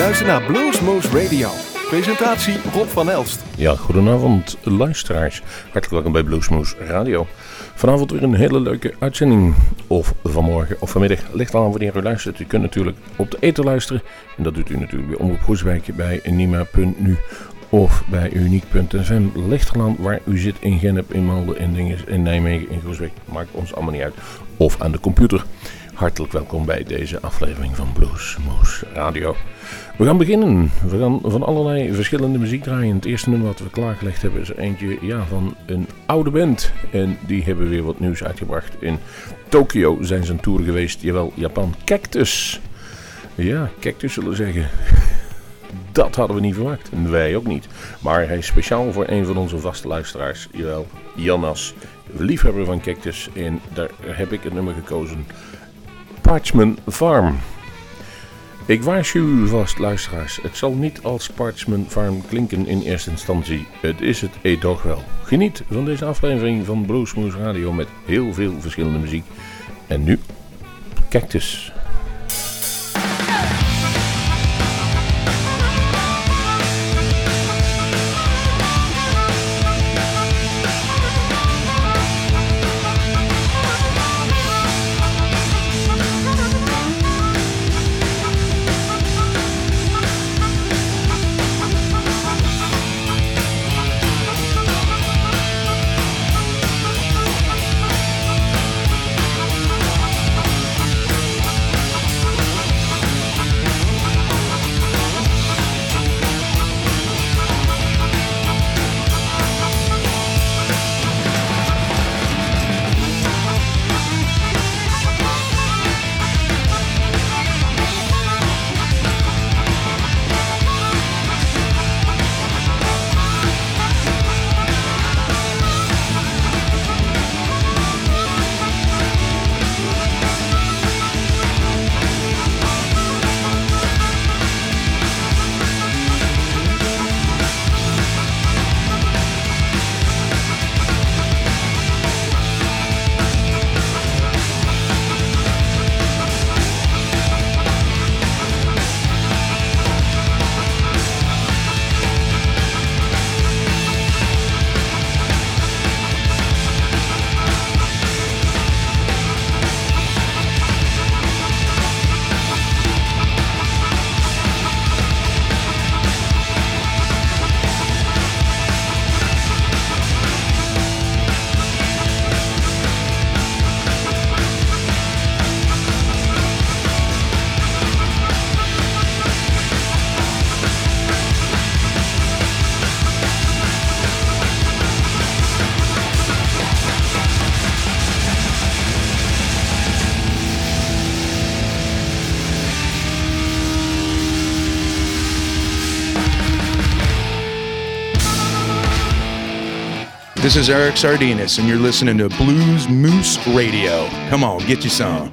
luistert naar Bluesmoose Radio. Presentatie Rob van Elst. Ja, goedenavond luisteraars. Hartelijk welkom bij Bluesmoose Radio. Vanavond weer een hele leuke uitzending. Of vanmorgen of vanmiddag. Ligt aan wanneer u luistert. U kunt natuurlijk op de eten luisteren. En dat doet u natuurlijk bij Omroep Groesbeek bij Nima.nu of bij uniek.fm. Ligt aan waar u zit in Gennep, in Malden, in, Dinges, in Nijmegen, in Groesbeek. Maakt ons allemaal niet uit. Of aan de computer. Hartelijk welkom bij deze aflevering van Blues Moose Radio. We gaan beginnen. We gaan van allerlei verschillende muziek draaien. Het eerste nummer wat we klaargelegd hebben is eentje ja, van een oude band. En die hebben weer wat nieuws uitgebracht. In Tokio zijn ze een tour geweest. Jawel, Japan. Cactus. Ja, Cactus zullen zeggen. Dat hadden we niet verwacht. En wij ook niet. Maar hij is speciaal voor een van onze vaste luisteraars. Jawel, Jannas. Liefhebber van Cactus. En daar heb ik het nummer gekozen. Parchman Farm. Ik waarschuw u vast, luisteraars. Het zal niet als Parchman Farm klinken in eerste instantie. Het is het toch wel. Geniet van deze aflevering van Bluesmoose Radio met heel veel verschillende muziek. En nu, Cactus. This is Eric Sardinas, and you're listening to Blues Moose Radio. Come on, get you some.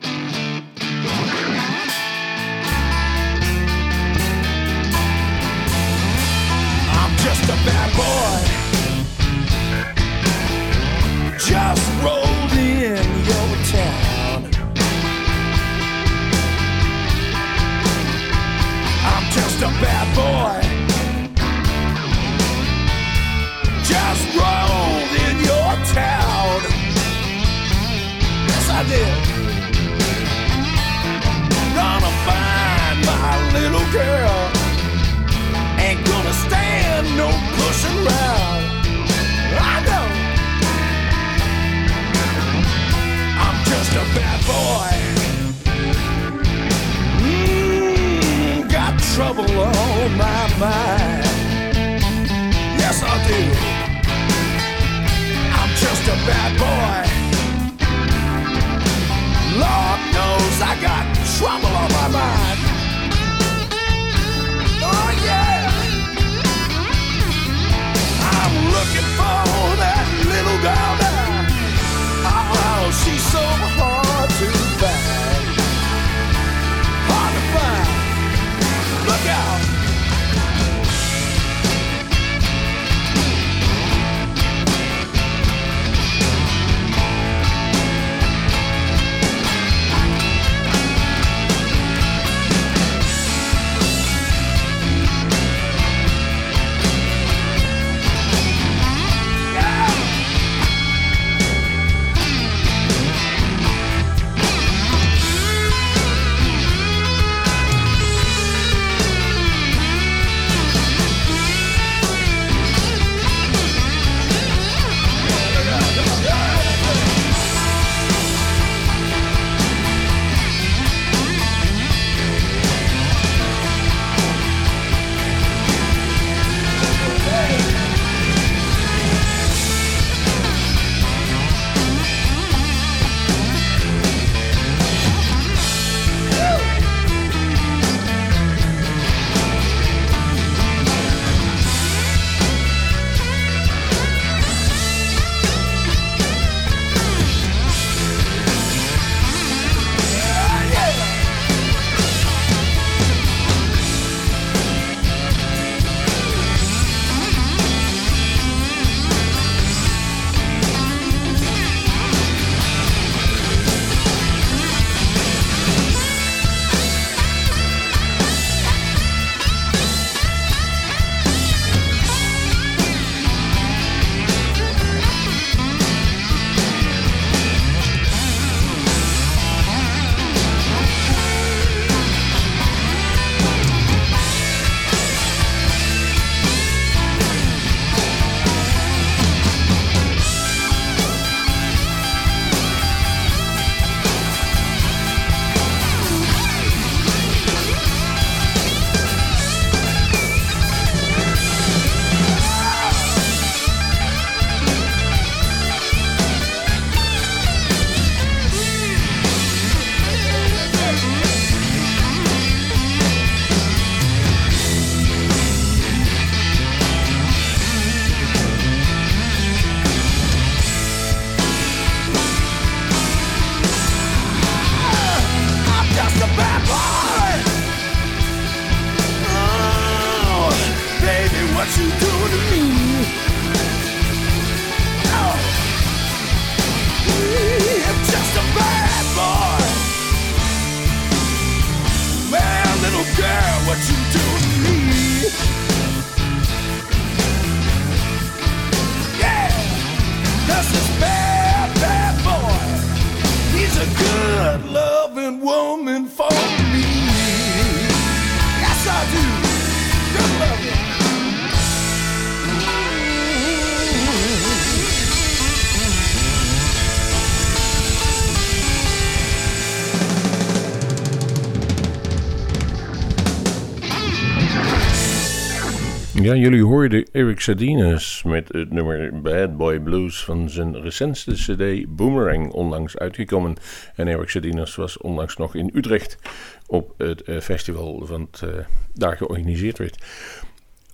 Jullie hoorden Eric Sardines met het nummer Bad Boy Blues van zijn recentste cd Boomerang onlangs uitgekomen. En Eric Sardines was onlangs nog in Utrecht op het eh, festival het eh, daar georganiseerd werd.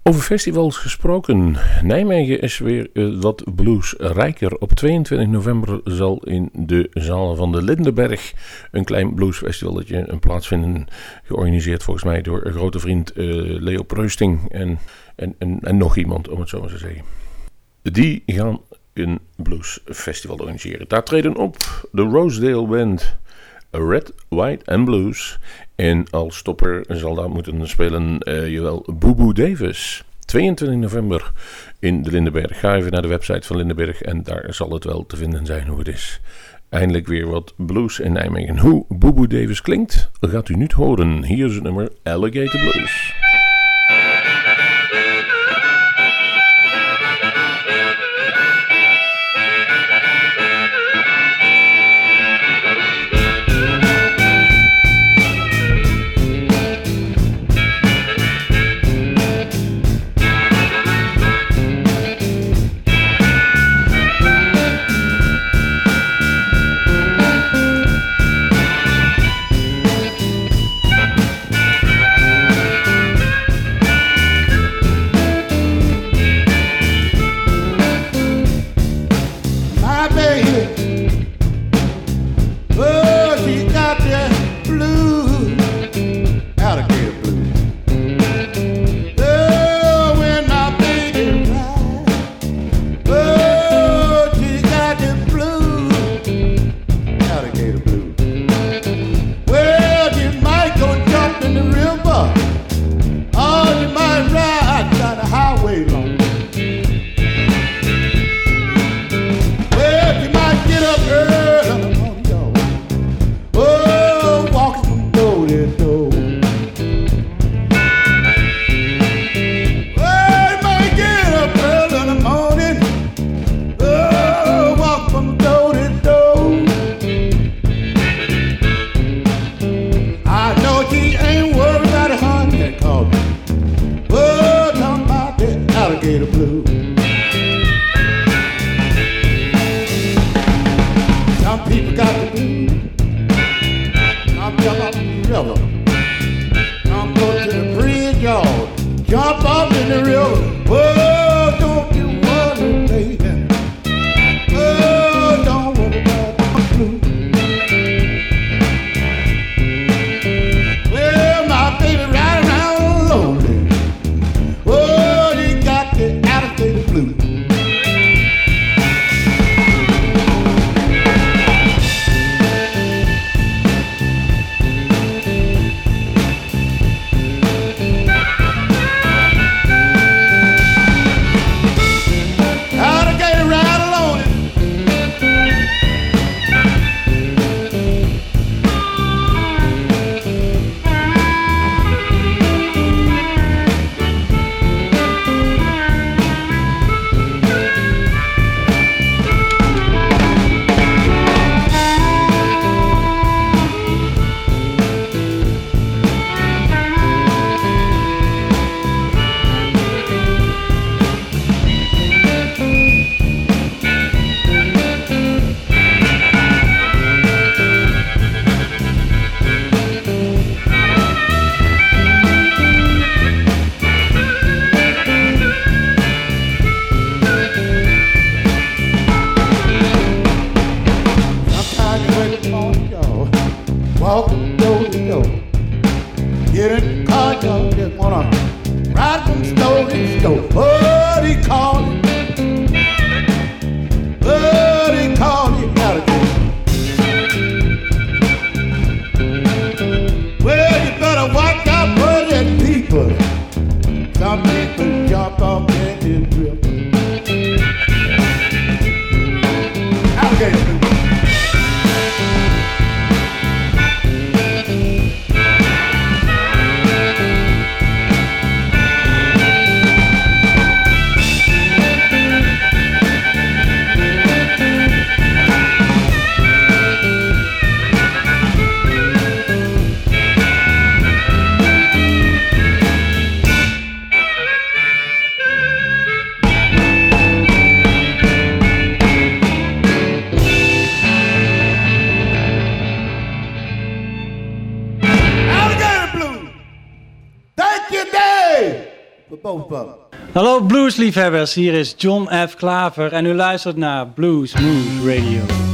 Over festivals gesproken. Nijmegen is weer eh, wat bluesrijker. Op 22 november zal in de zaal van de Lindenberg een klein bluesfestivalletje een plaatsvinden. Georganiseerd volgens mij door een grote vriend eh, Leo Preusting en, en, en, nog iemand, om het zo maar te zeggen. Die gaan een bluesfestival organiseren. Daar treden op de Rosedale Band. Red, White and Blues. En als stopper zal daar moeten spelen, eh jawel, Boeboe Davis. 22 november in de Lindenberg. Ga even naar de website van Lindenberg en daar zal het wel te vinden zijn hoe het is. Eindelijk weer wat blues in Nijmegen. Hoe Boeboe Davis klinkt, gaat u niet horen. Hier is het nummer Alligator Blues. Hallo bluesliefhebbers, hier is John F. Klaver en u luistert naar Blues Moves Radio.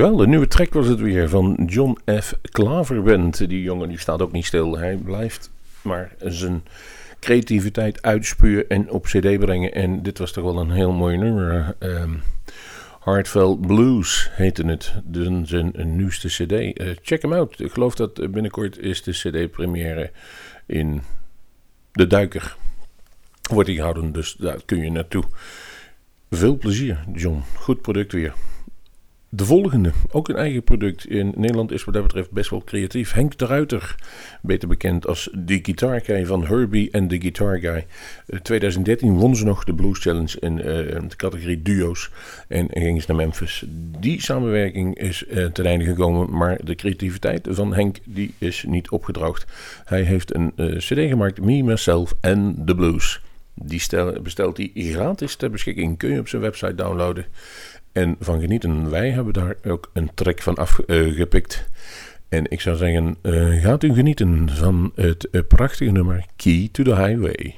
De nieuwe track was het weer van John F. Klaverband. Die jongen die staat ook niet stil. Hij blijft maar zijn creativiteit uitspuwen en op cd brengen. En dit was toch wel een heel mooi nummer. Ehm Heartfelt Blues heette het. Dus zijn nieuwste cd. Eh, check hem out. Ik geloof dat binnenkort is de cd première in De Duiker. Wordt die gehouden, dus daar kun je naartoe. Veel plezier, John. Goed product weer. De volgende, ook een eigen product. In Nederland is wat dat betreft best wel creatief. Henk de Ruiter, beter bekend als de Guitar Guy van Herbie en de Guitar Guy. Eh, 2013 won ze nog de Blues Challenge in eh, de categorie duo's en ging ze naar Memphis. Die samenwerking is eh, ten einde gekomen, maar de creativiteit van Henk die is niet opgedroogd. Hij heeft een eh, cd gemaakt, Me, Myself en The Blues. Die stel, bestelt hij gratis ter beschikking, kun je op zijn website downloaden en van genieten. Wij hebben daar ook een track van afgepikt. en ik zou zeggen, eh, gaat u genieten van het eh, prachtige nummer Key to the Highway.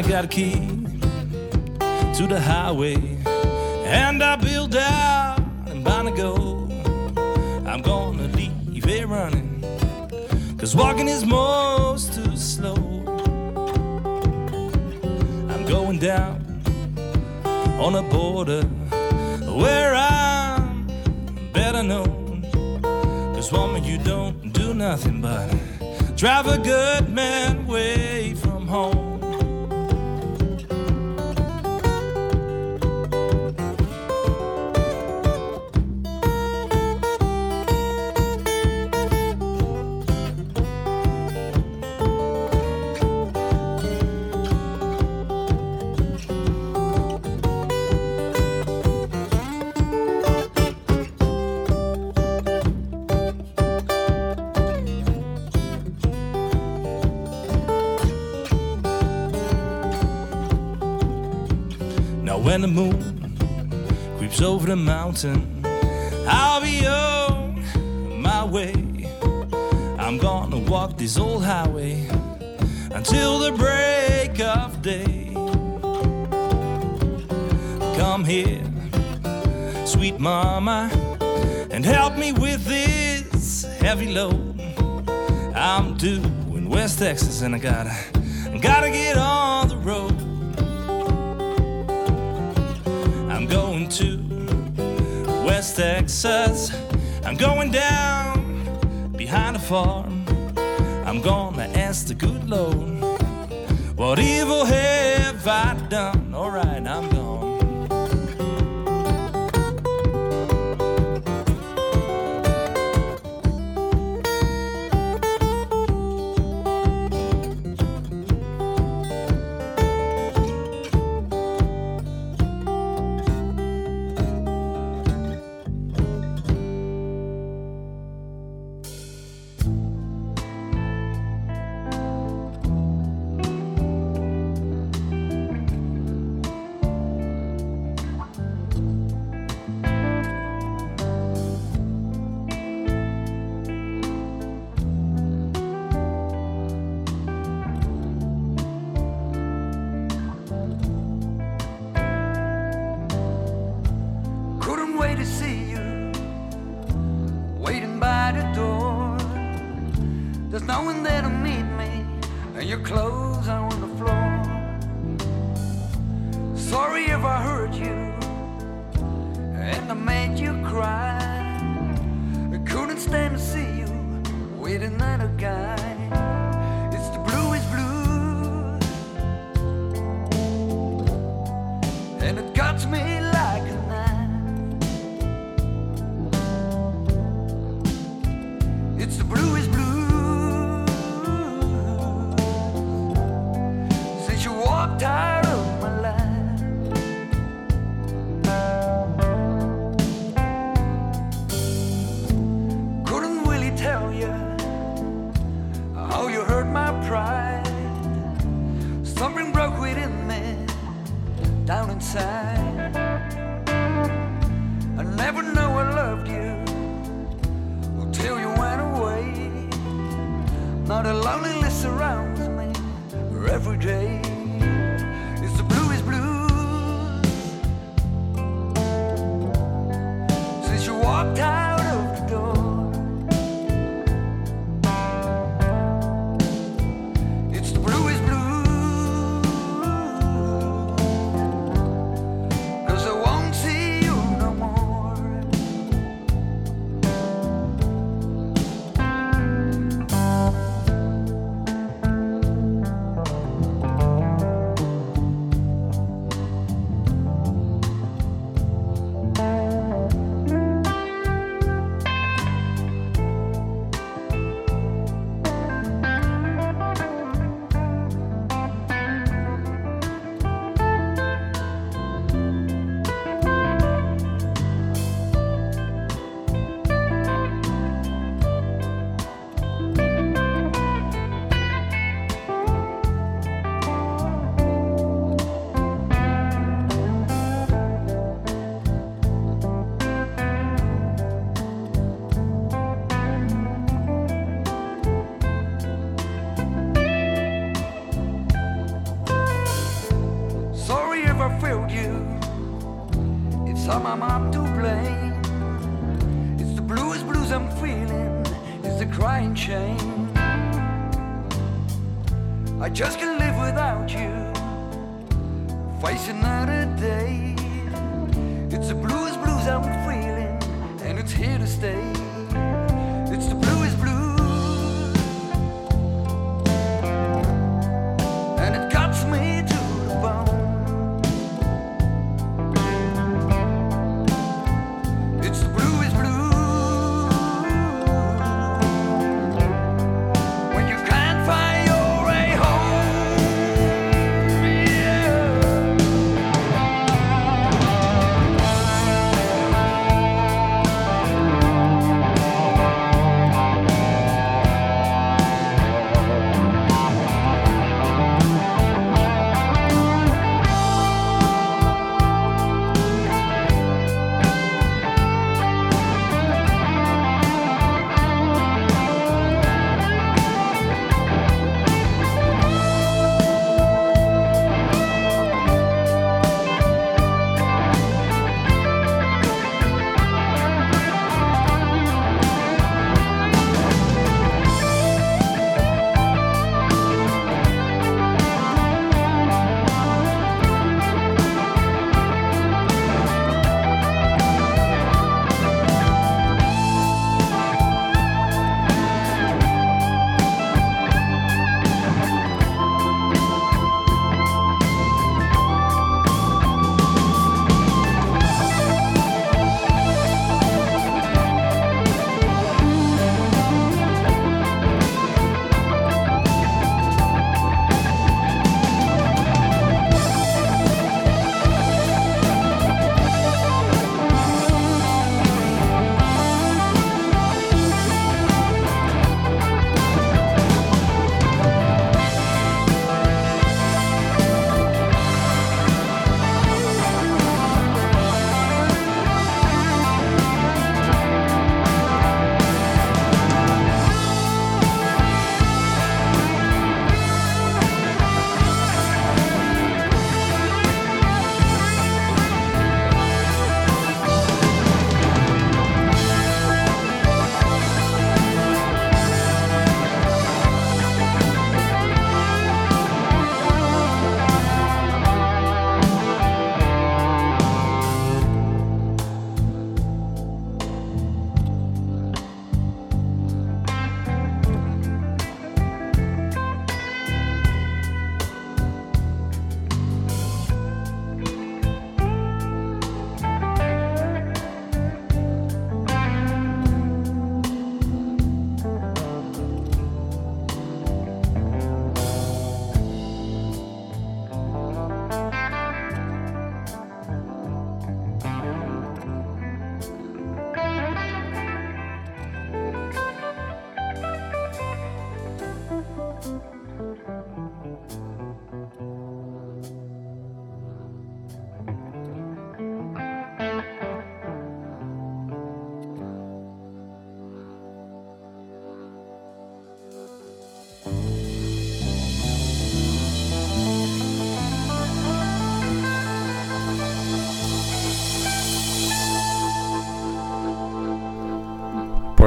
I got key to the highway, and I out and bound to go. I'm gonna leave it running, cause walking is most too slow. I'm going down on a border where I'm better known. Cause woman, you don't do nothing but drive a good man away from home. The mountain, I'll be on my way. I'm gonna walk this old highway until the break of day. Come here, sweet mama, and help me with this heavy load. I'm due in West Texas, and I gotta I'm going down behind a farm. I'm gonna ask the good Lord, what evil have I done? Alright,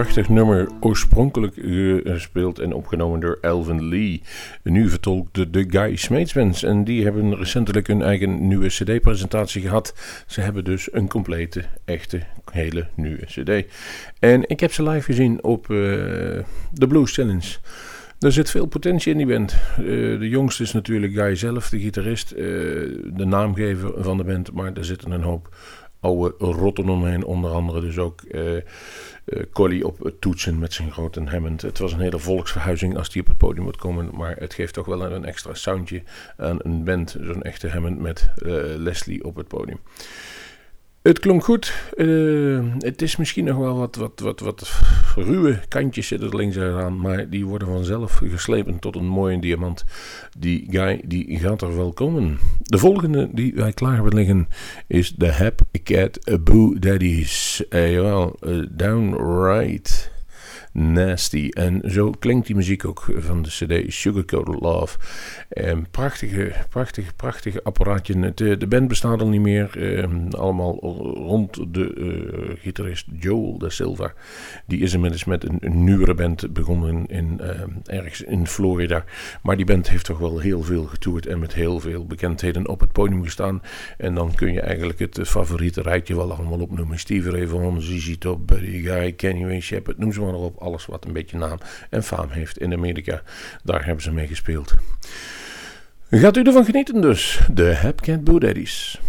prachtig nummer, oorspronkelijk gespeeld en opgenomen door Elvin Lee. Nu vertolkt de, Guy Smeetsmans. En die hebben recentelijk hun eigen nieuwe CD-presentatie gehad. Ze hebben dus een complete, echte, hele nieuwe CD. En ik heb ze live gezien op uh, de Blues Challenge. Er zit veel potentie in die band. Uh, de jongste is natuurlijk Guy zelf, de gitarist, uh, de naamgever van de band. Maar er zitten een hoop oude rotten omheen. Onder andere dus ook uh, op het toetsen met zijn grote Hammond. Het was een hele volksverhuizing als die op het podium moet komen. Maar het geeft toch wel een extra soundje aan een band. Zo'n echte Hammond met uh, Leslie op het podium. Het klonk goed. Uh, het is misschien nog wel wat, wat, wat, wat ruwe kantjes zitten links aan. Maar die worden vanzelf geslepen tot een mooie diamant. Die guy die gaat er wel komen. De volgende die wij klaar hebben liggen is de Hap Cat Boo Daddies. Uh, jawel, uh, downright nasty. En zo klinkt die muziek ook van de CD Sugarcoated Love. En prachtige, prachtige, prachtige apparaatje. De, de band bestaat al niet meer. Eh, allemaal rond de uh, gitarist Joel da Silva. Die is inmiddels met een, een nieuwere band begonnen in, uh, ergens in Florida. Maar die band heeft toch wel heel veel getoerd en met heel veel bekendheden op het podium gestaan. En dan kun je eigenlijk het favoriete rijtje wel allemaal opnoemen. Stevie Ray Vaughan, ZZ Top, Buddy Guy, Kenny Wayne Shepherd, noem ze maar op alles wat een beetje naam en faam heeft in Amerika. Daar hebben ze mee gespeeld. Gaat u ervan genieten dus, de Hapcat Boo Daddies.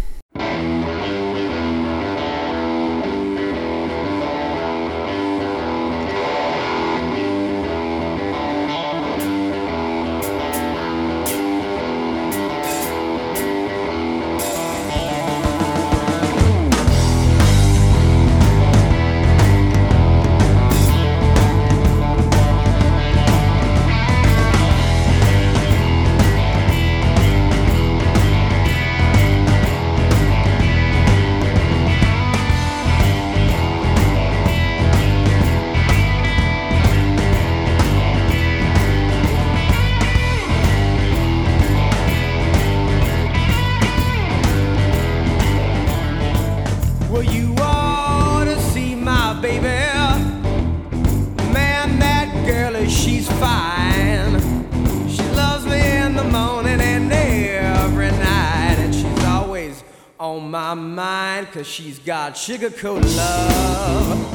Got sugar coat love.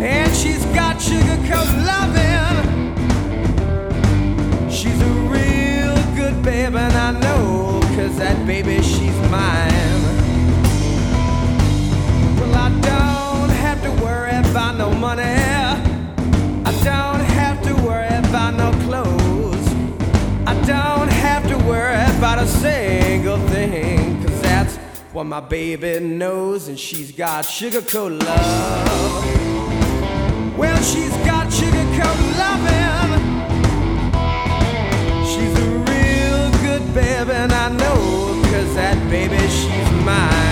And she's got sugar coat loving. She's a real good babe, and I know, cause that baby, she's mine. My baby knows, and she's got sugar coat love. Well, she's got sugar coat loving. She's a real good baby, and I know, cause that baby, she's mine.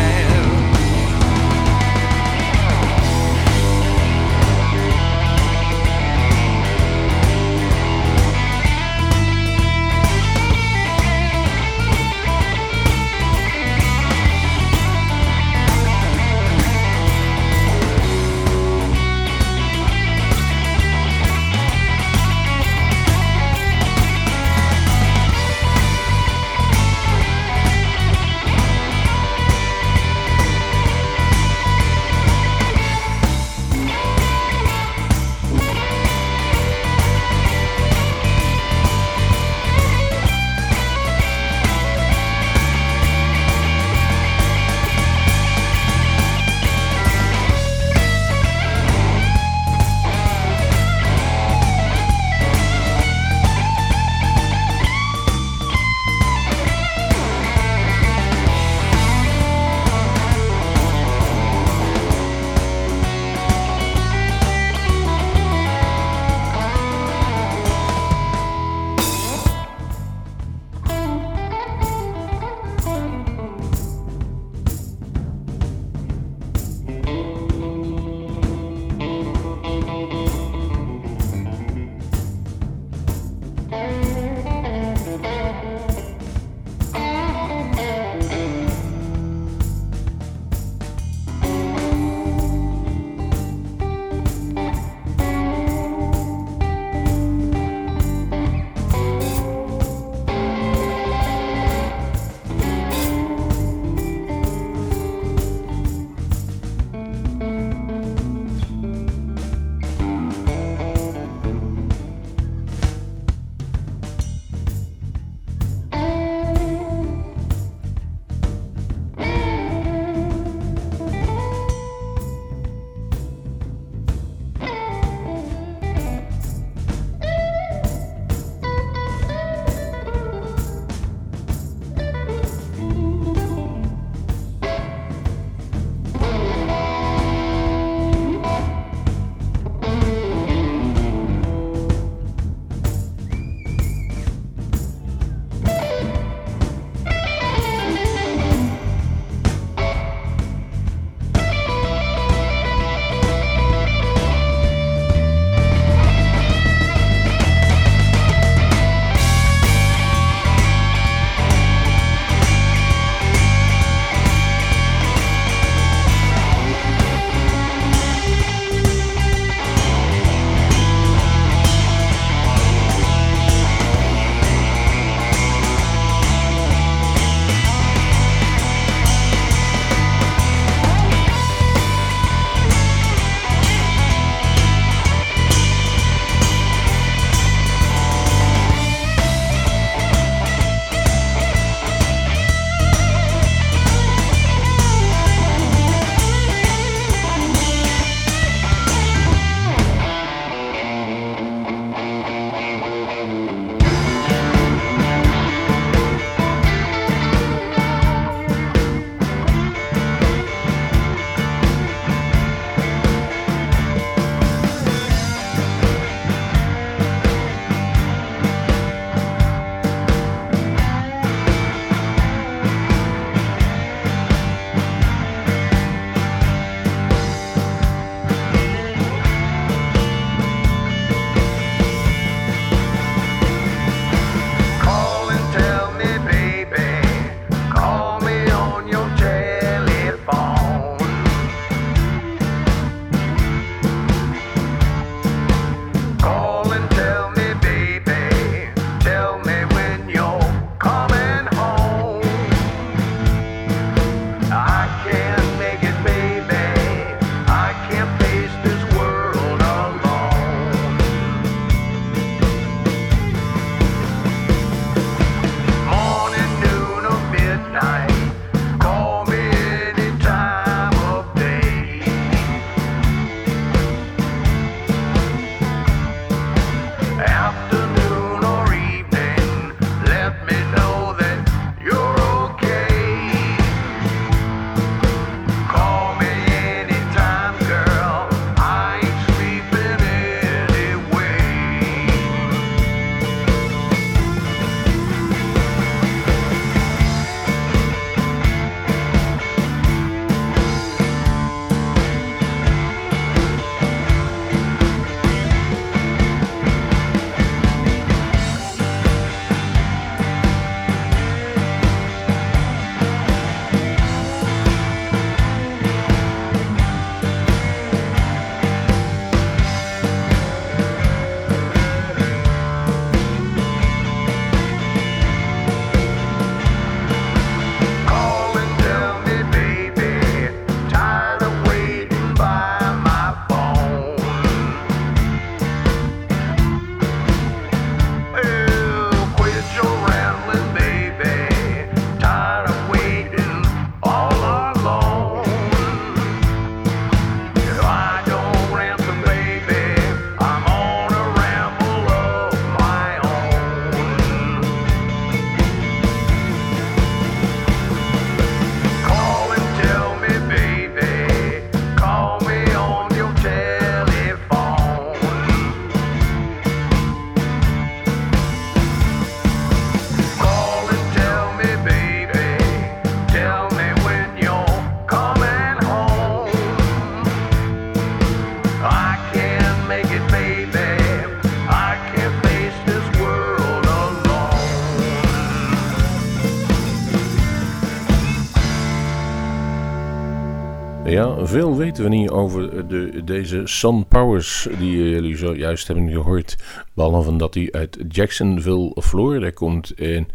Veel weten we niet over de, deze Sun Powers die jullie zojuist hebben gehoord. Behalve dat hij uit Jacksonville, Florida komt en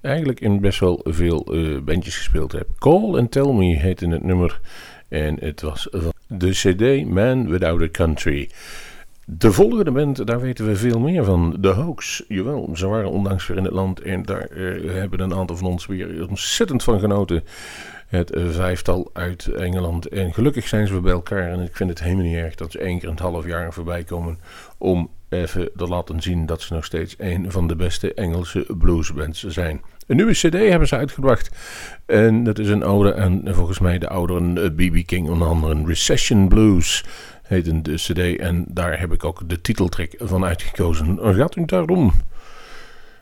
eigenlijk in best wel veel uh, bandjes gespeeld heeft. Call and Tell Me heette het nummer en het was van de CD Man Without a Country. De volgende band, daar weten we veel meer van. De Hoax. Jawel, ze waren onlangs weer in het land en daar uh, hebben een aantal van ons weer ontzettend van genoten het vijftal uit Engeland. En gelukkig zijn ze weer bij elkaar. En ik vind het helemaal niet erg dat ze één keer in het half jaar voorbij komen. Om even te laten zien dat ze nog steeds een van de beste Engelse bluesbands zijn. Een nieuwe CD hebben ze uitgebracht. En dat is een oude, en volgens mij de oudere B.B. Eh, King, onder andere Recession Blues heet de CD. En daar heb ik ook de titeltrack van uitgekozen. Gaat u daarom?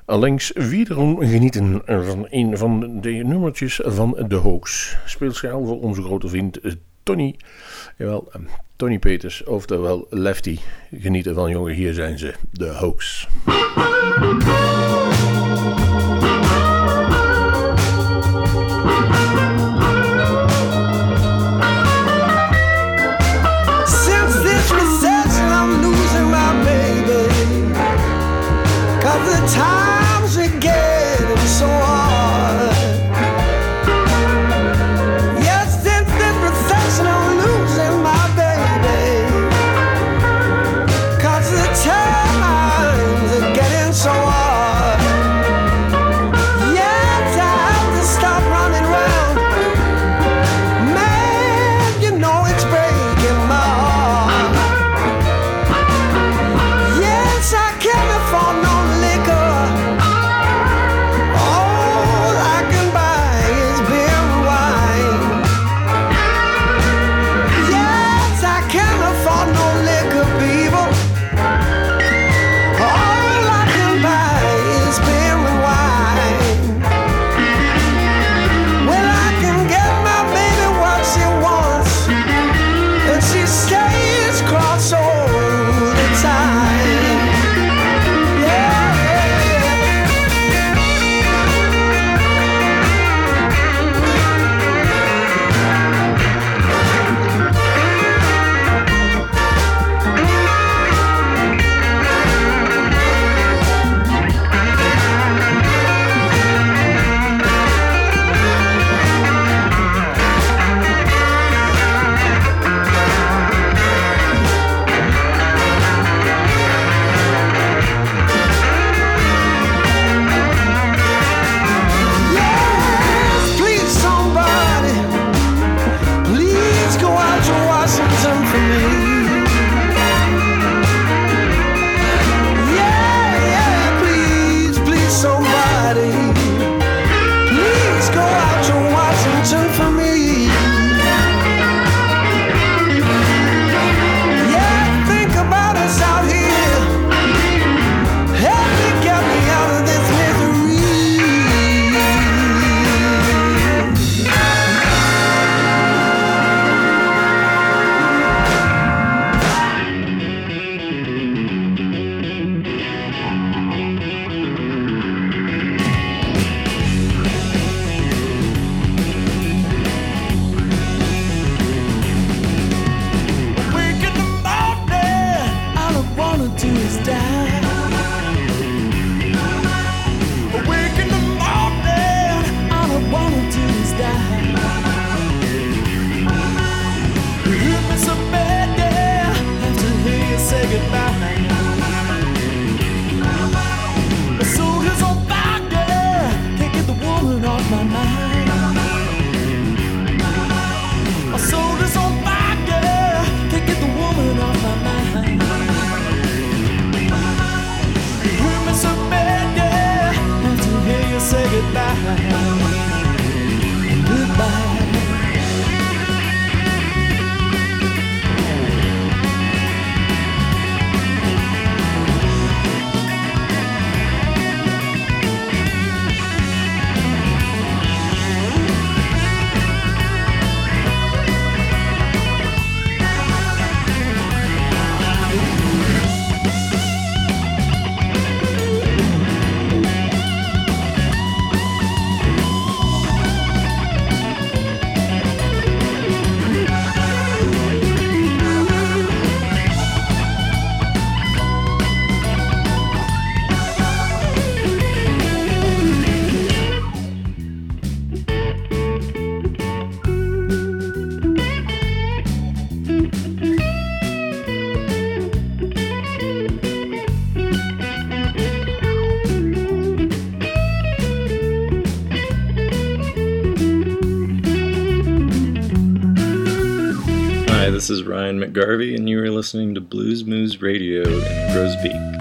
Links wederom genieten van een van de nummertjes van de Hoax. Speelschaal voor onze grote vriend eh, Tony. Jawel, eh, Tony Peters, oftewel Lefty. Genieten van jongen, hier zijn ze, de Hoax. Since Ryan McGarvey, and you are listening to Blues Moose Radio in Grosbeak.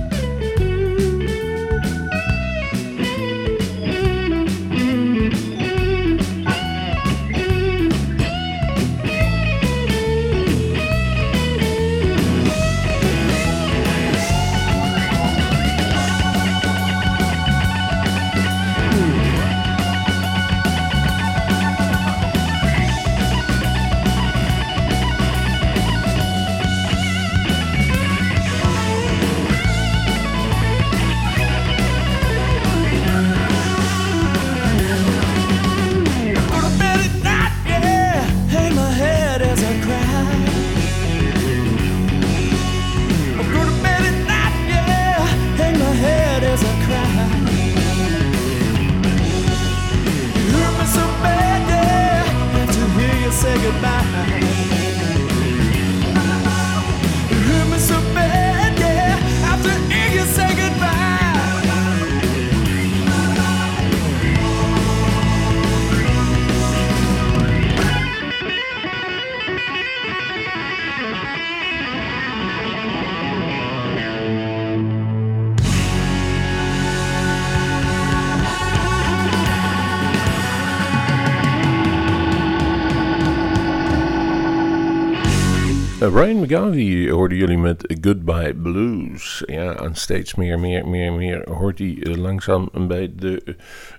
Ryan McGarvey hoorden jullie met Goodbye Blues. Ja, en steeds meer, meer, meer, meer hoort hij langzaam bij de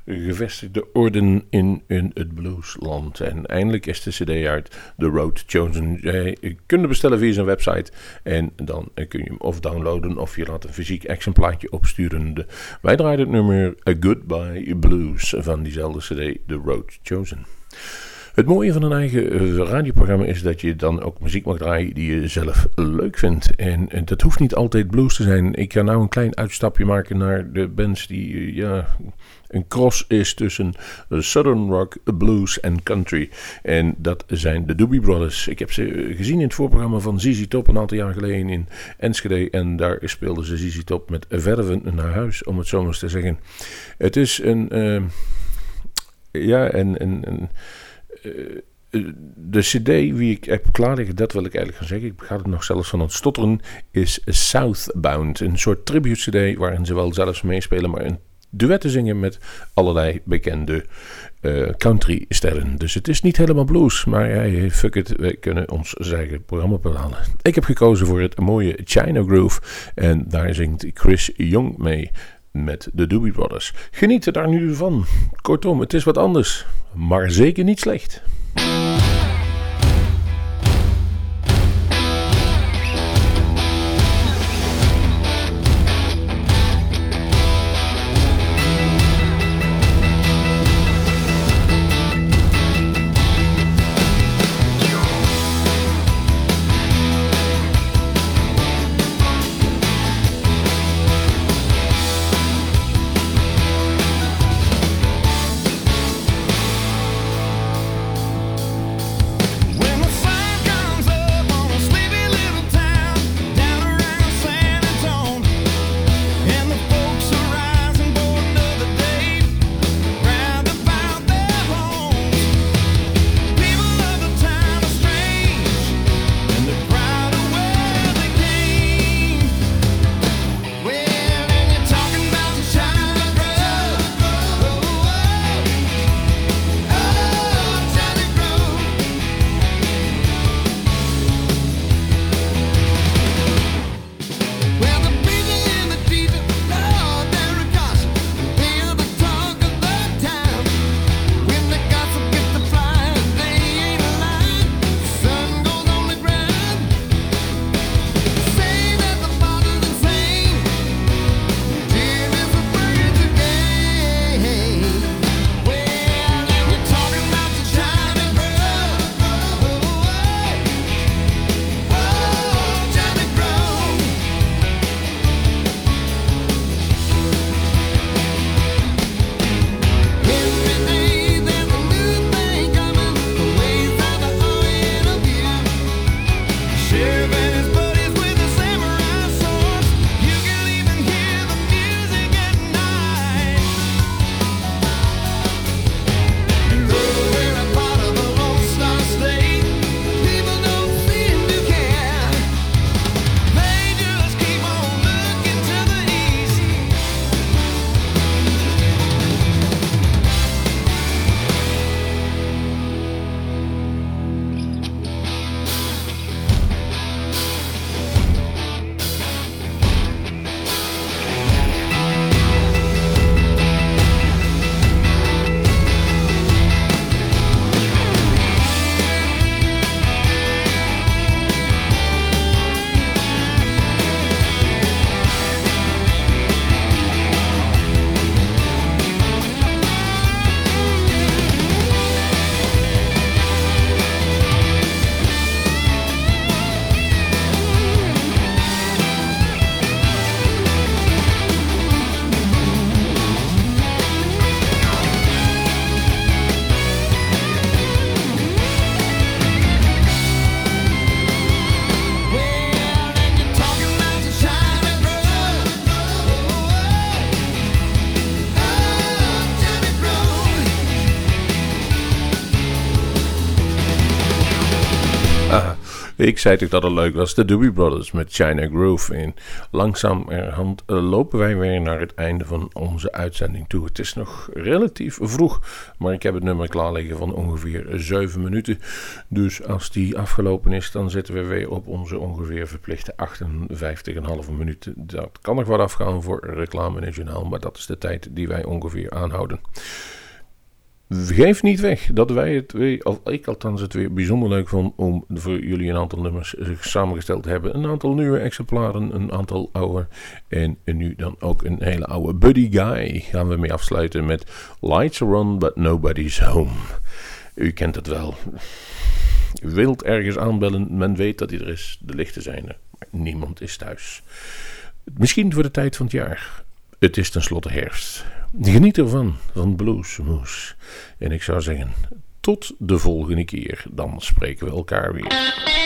gevestigde orden in, in het bluesland. En eindelijk is de cd uit The Road Chosen. Je kunt bestellen via zijn website en dan kun je hem of downloaden of je laat een fysiek exemplaartje opsturen. Wij draaien het nummer A Goodbye Blues van diezelfde cd The Road Chosen. Het mooie van een eigen uh, radioprogramma is dat je dan ook muziek mag draaien die je zelf leuk vindt. En, en, dat hoeft niet altijd blues te zijn. Ik ga nou een klein uitstapje maken naar de bands die uh, ja, een cross is tussen Southern Rock, Blues en Country. En dat zijn de Doobie Brothers. Ik heb ze gezien in het voorprogramma van ZZ Top een aantal jaar geleden in Enschede. En daar speelden ze ZZ Top met verven naar huis, om het zo maar eens te zeggen. Het is een... Ja, een... een, een de CD wie ik heb klaarliggen, dat wil ik eigenlijk gaan zeggen. Ik ga het nog zelfs van het stotteren. Is Southbound. Een soort tribute CD waarin ze wel zelfs meespelen, maar een duetten zingen met allerlei bekende uh, country-sterren. Dus het is niet helemaal blues, maar hey, fuck it, we kunnen ons eigen programma bepalen. Ik heb gekozen voor het mooie China Groove en daar zingt Chris Young mee met de Doobie Brothers. Geniet er daar nu van. Kortom, het is wat anders, maar zeker niet slecht. Ik zei toch dat het leuk was. De Doobie Brothers met China Groove. En langzamerhand eh, lopen wij weer naar het einde van onze uitzending toe. Het is nog relatief vroeg, maar ik heb het nummer klaar liggen van ongeveer 7 minuten. Dus als die afgelopen is, dan zitten we weer op onze ongeveer verplichte 58,5 minuten. Dat kan nog wat afgaan voor reclame journaal, maar dat is de tijd die wij ongeveer aanhouden. Geef niet weg dat wij het weer, of ik althans het weer bijzonder leuk vond om voor jullie een aantal nummers samengesteld te hebben. Een aantal nieuwe exemplaren, een aantal oude en nu dan ook een hele oude Buddy Guy. Gaan we mee afsluiten met Lights are on but nobody's home. U kent het wel. U wilt ergens aanbellen, men weet dat hij er is, de lichten zijn er, maar niemand is thuis. Misschien voor de tijd van het jaar. Het is tenslotte herfst. Geniet ervan, van Bluesmoes. En ik zou zeggen, tot de volgende keer. Dan spreken we elkaar weer.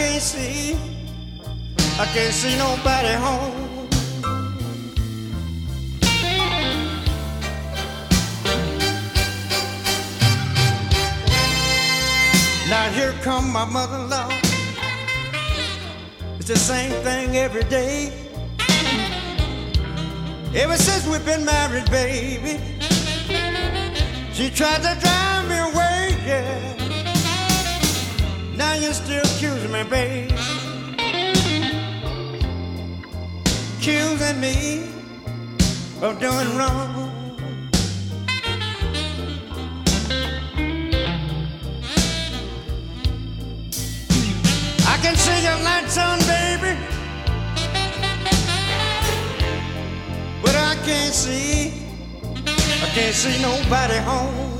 Can't see, I can't see nobody home. Now here come my mother-in-law. It's the same thing every day. Ever since we've been married, baby. She tried to drive me away, yeah. Now you're still accusing me, babe. Accusing me of doing wrong. I can see your lights on, baby. But I can't see. I can't see nobody home.